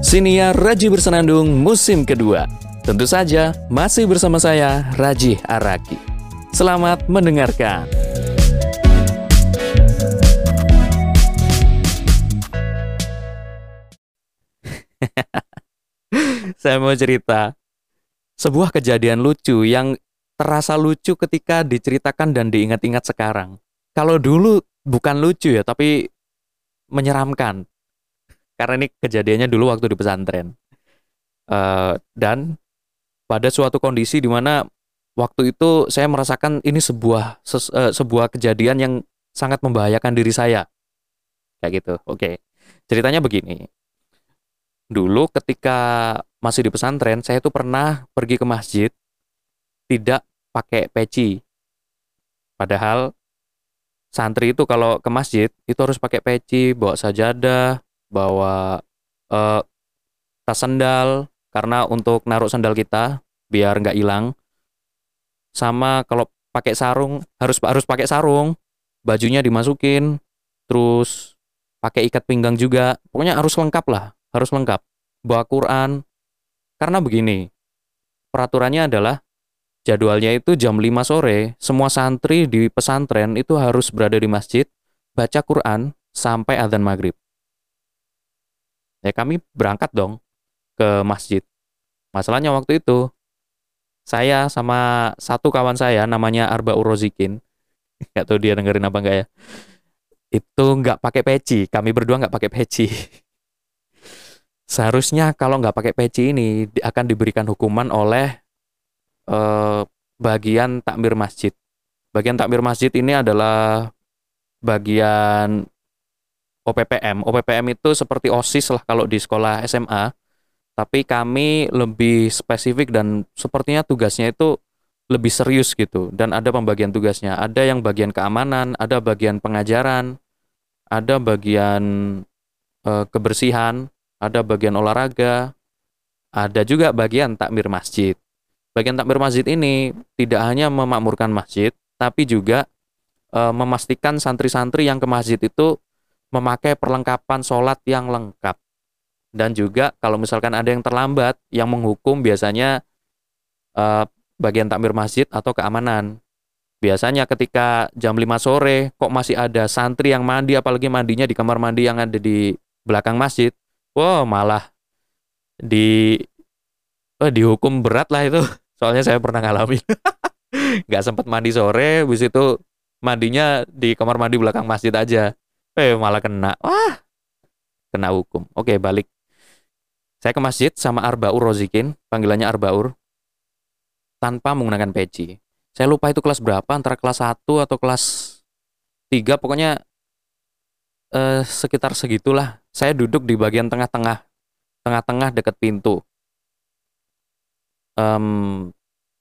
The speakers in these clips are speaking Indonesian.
Siniar Raji Bersenandung musim kedua. Tentu saja masih bersama saya Raji Araki. Selamat mendengarkan. saya mau cerita sebuah kejadian lucu yang terasa lucu ketika diceritakan dan diingat-ingat sekarang. Kalau dulu bukan lucu ya, tapi menyeramkan. Karena ini kejadiannya dulu waktu di pesantren. Uh, dan pada suatu kondisi di mana waktu itu saya merasakan ini sebuah ses, uh, sebuah kejadian yang sangat membahayakan diri saya. Kayak gitu. Oke. Okay. Ceritanya begini. Dulu ketika masih di pesantren, saya itu pernah pergi ke masjid tidak pakai peci. Padahal santri itu kalau ke masjid itu harus pakai peci, bawa sajadah, bawa uh, tas sandal karena untuk naruh sandal kita biar nggak hilang. Sama kalau pakai sarung harus harus pakai sarung, bajunya dimasukin, terus pakai ikat pinggang juga. Pokoknya harus lengkap lah, harus lengkap. Bawa Quran. Karena begini, peraturannya adalah jadwalnya itu jam 5 sore, semua santri di pesantren itu harus berada di masjid, baca Quran sampai adzan maghrib. Ya kami berangkat dong ke masjid. Masalahnya waktu itu, saya sama satu kawan saya namanya Arba Urozikin, nggak tahu dia dengerin apa enggak ya, itu nggak pakai peci, kami berdua nggak pakai peci. Seharusnya kalau nggak pakai peci ini akan diberikan hukuman oleh eh, bagian takmir masjid. Bagian takmir masjid ini adalah bagian OPPM. OPPM itu seperti OSIS lah kalau di sekolah SMA. Tapi kami lebih spesifik dan sepertinya tugasnya itu lebih serius gitu dan ada pembagian tugasnya. Ada yang bagian keamanan, ada bagian pengajaran, ada bagian eh, kebersihan, ada bagian olahraga, ada juga bagian takmir masjid. Bagian takmir masjid ini tidak hanya memakmurkan masjid, tapi juga e, memastikan santri-santri yang ke masjid itu memakai perlengkapan sholat yang lengkap. Dan juga kalau misalkan ada yang terlambat, yang menghukum biasanya e, bagian takmir masjid atau keamanan. Biasanya ketika jam 5 sore kok masih ada santri yang mandi apalagi mandinya di kamar mandi yang ada di belakang masjid. Wow, malah di oh, dihukum berat lah itu. Soalnya saya pernah ngalamin. Nggak sempat mandi sore, habis itu mandinya di kamar mandi belakang masjid aja. Eh, malah kena. Wah, kena hukum. Oke, balik. Saya ke masjid sama Arbaur Rozikin, panggilannya Arbaur, tanpa menggunakan peci. Saya lupa itu kelas berapa, antara kelas 1 atau kelas 3, pokoknya eh, sekitar segitulah. Saya duduk di bagian tengah-tengah, tengah-tengah dekat pintu um,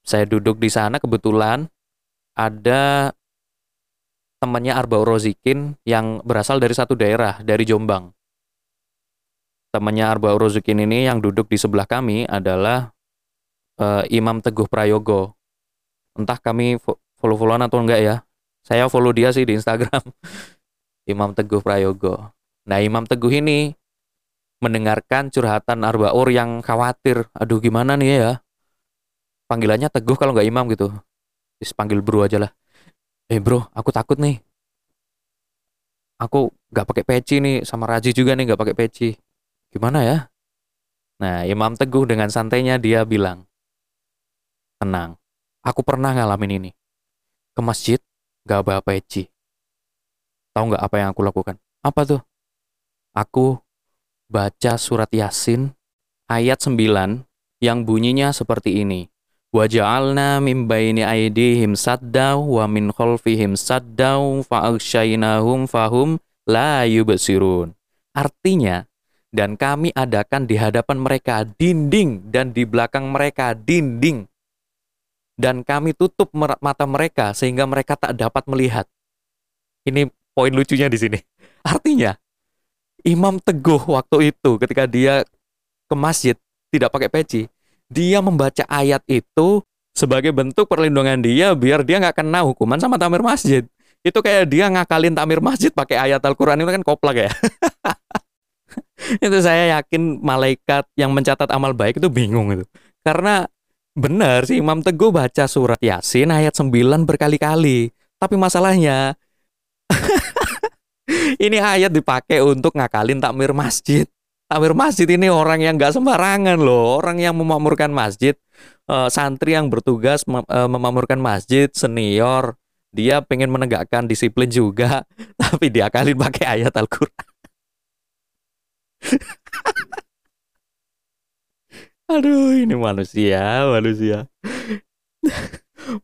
saya duduk di sana kebetulan ada temannya Arba Rozikin yang berasal dari satu daerah dari Jombang. Temannya Arba Rozikin ini yang duduk di sebelah kami adalah uh, Imam Teguh Prayogo. Entah kami follow-followan atau enggak ya. Saya follow dia sih di Instagram. Imam Teguh Prayogo. Nah, Imam Teguh ini mendengarkan curhatan Arbaur yang khawatir. Aduh, gimana nih ya? panggilannya teguh kalau nggak imam gitu Terus panggil bro aja lah eh bro aku takut nih. Aku nggak pakai peci nih sama Raji juga nih nggak pakai peci. Gimana ya? Nah Imam Teguh dengan santainya dia bilang tenang aku pernah ngalamin ini. Ke masjid nggak bawa peci. Tahu nggak apa yang aku lakukan? Apa tuh? Aku baca surat Yasin ayat 9 yang bunyinya seperti ini Min baini aidihim saddaw wa min khalfihim saddaw fa'akshaynahum fahum la yubsirun. Artinya, dan kami adakan di hadapan mereka dinding dan di belakang mereka dinding. Dan kami tutup mata mereka sehingga mereka tak dapat melihat. Ini poin lucunya di sini. Artinya, Imam Teguh waktu itu ketika dia ke masjid tidak pakai peci, dia membaca ayat itu sebagai bentuk perlindungan dia biar dia nggak kena hukuman sama tamir masjid. Itu kayak dia ngakalin tamir masjid pakai ayat Al-Quran itu kan koplak ya. itu saya yakin malaikat yang mencatat amal baik itu bingung itu. Karena benar sih Imam Teguh baca surat Yasin ayat 9 berkali-kali. Tapi masalahnya ini ayat dipakai untuk ngakalin takmir masjid. Takmir masjid ini orang yang nggak sembarangan loh, orang yang memakmurkan masjid, uh, santri yang bertugas mem uh, memakmurkan masjid, senior, dia pengen menegakkan disiplin juga, tapi diakalin pakai ayat Al-Quran. Aduh, ini manusia, manusia.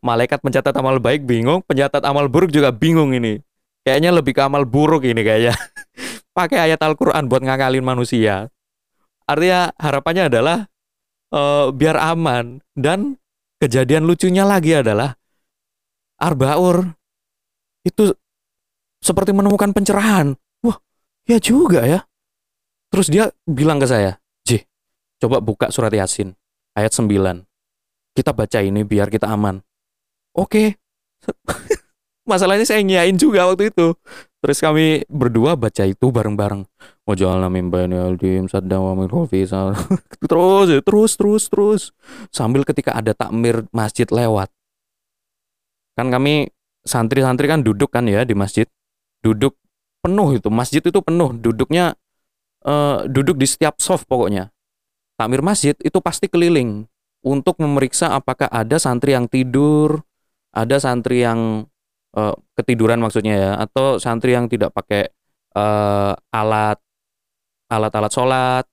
Malaikat pencatat amal baik bingung, pencatat amal buruk juga bingung ini. Kayaknya lebih ke amal buruk ini kayaknya. Pakai ayat Al-Quran buat ngakalin manusia. Artinya harapannya adalah uh, biar aman. Dan kejadian lucunya lagi adalah Arbaur itu seperti menemukan pencerahan. Wah, ya juga ya. Terus dia bilang ke saya, Coba buka surat Yasin ayat 9. Kita baca ini biar kita aman. Oke. Masalahnya saya nyain juga waktu itu. Terus kami berdua baca itu bareng-bareng. Wajalna min bayni aldim saddam wa min Terus, terus, terus, terus. Sambil ketika ada takmir masjid lewat. Kan kami santri-santri kan duduk kan ya di masjid. Duduk penuh itu. Masjid itu penuh. Duduknya uh, duduk di setiap soft pokoknya takmir masjid itu pasti keliling untuk memeriksa apakah ada santri yang tidur, ada santri yang uh, ketiduran maksudnya ya, atau santri yang tidak pakai uh, alat alat-alat sholat,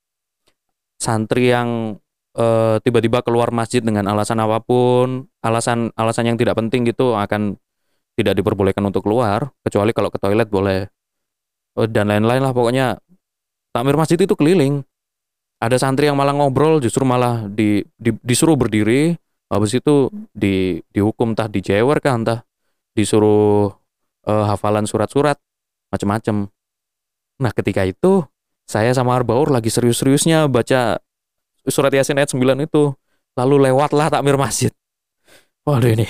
santri yang tiba tiba-tiba keluar masjid dengan alasan apa pun, alasan alasan yang tidak penting gitu akan tidak diperbolehkan untuk keluar, kecuali kalau ke toilet boleh. Dan lain-lain lah pokoknya. Takmir masjid itu keliling. Ada santri yang malah ngobrol justru malah di, di disuruh berdiri habis itu di dihukum entah dijewer kan entah disuruh uh, hafalan surat-surat macam-macam nah ketika itu saya sama Arbaur lagi serius-seriusnya baca surat Yasin ayat 9 itu. Lalu lewatlah takmir masjid. Waduh ini.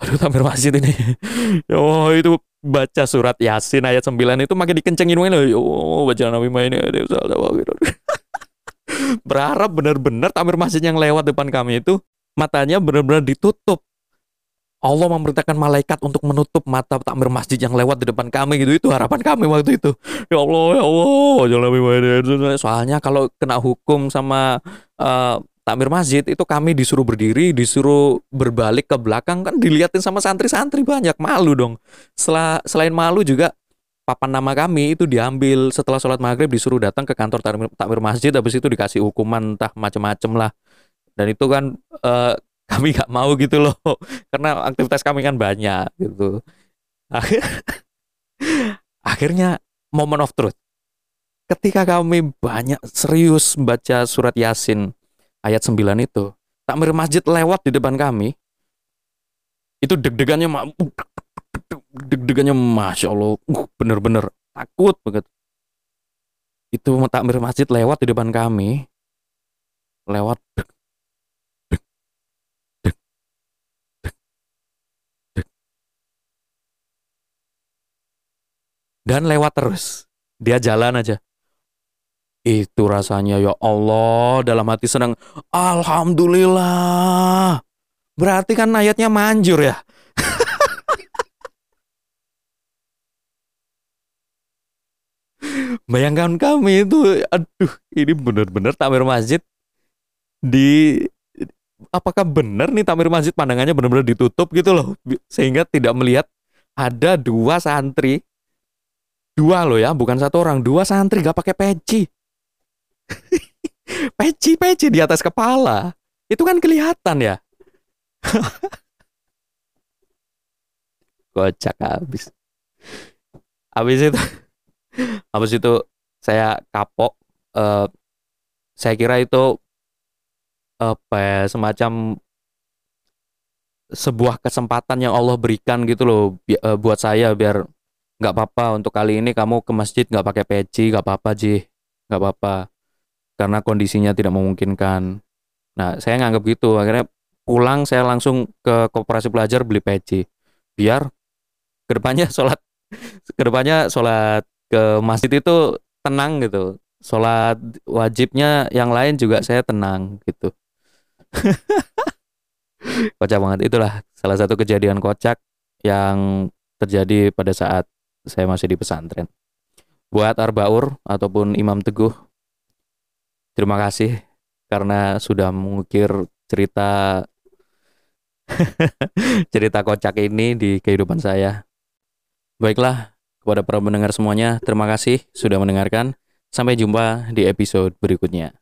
Aduh takmir masjid ini. Oh itu baca surat Yasin ayat 9 itu makin dikencengin loh. Oh baca Nabi ini berharap benar-benar tamir masjid yang lewat depan kami itu matanya benar-benar ditutup. Allah memerintahkan malaikat untuk menutup mata takmir masjid yang lewat di depan kami gitu. Itu harapan kami waktu itu. Ya Allah ya Allah jangan soalnya kalau kena hukum sama uh, takmir masjid itu kami disuruh berdiri disuruh berbalik ke belakang kan diliatin sama santri-santri banyak. Malu dong. Setelah, selain malu juga papan nama kami itu diambil. Setelah sholat maghrib disuruh datang ke kantor takmir masjid. Habis itu dikasih hukuman entah macem-macem lah. Dan itu kan uh, kami nggak mau gitu loh. Karena aktivitas kami kan banyak gitu. Akhirnya moment of truth. Ketika kami banyak serius baca surat yasin ayat 9 itu takmir masjid lewat di depan kami itu deg-degannya deg-degannya masya Allah uh, bener-bener takut banget. Itu takmir masjid lewat di depan kami lewat dan lewat terus. Dia jalan aja. Itu rasanya ya Allah dalam hati senang. Alhamdulillah. Berarti kan ayatnya manjur ya? Bayangkan kami itu, aduh, ini benar-benar tamir masjid di apakah benar nih tamir masjid? Pandangannya benar-benar ditutup gitu loh. Sehingga tidak melihat ada dua santri dua loh ya bukan satu orang. Dua santri gak pakai peci. Peci peci di atas kepala. Itu kan kelihatan ya. Kocak habis habis itu habis itu saya kapok uh, saya kira itu apa ya, semacam sebuah kesempatan yang Allah berikan gitu loh uh, buat saya biar nggak apa-apa untuk kali ini kamu ke masjid nggak pakai peci nggak apa-apa ji. Nggak apa-apa. Karena kondisinya tidak memungkinkan. Nah saya nganggap gitu. Akhirnya pulang saya langsung ke koperasi pelajar beli peci. Biar ke depannya sholat ke depannya sholat ke masjid itu tenang gitu. Sholat wajibnya yang lain juga saya tenang gitu. Kocak banget. Itulah salah satu kejadian kocak yang terjadi pada saat saya masih di pesantren. Buat Arbaur ataupun Imam Teguh terima kasih karena sudah mengukir cerita cerita kocak ini di kehidupan saya. Baiklah kepada para pendengar semuanya terima kasih sudah mendengarkan. Sampai jumpa di episode berikutnya.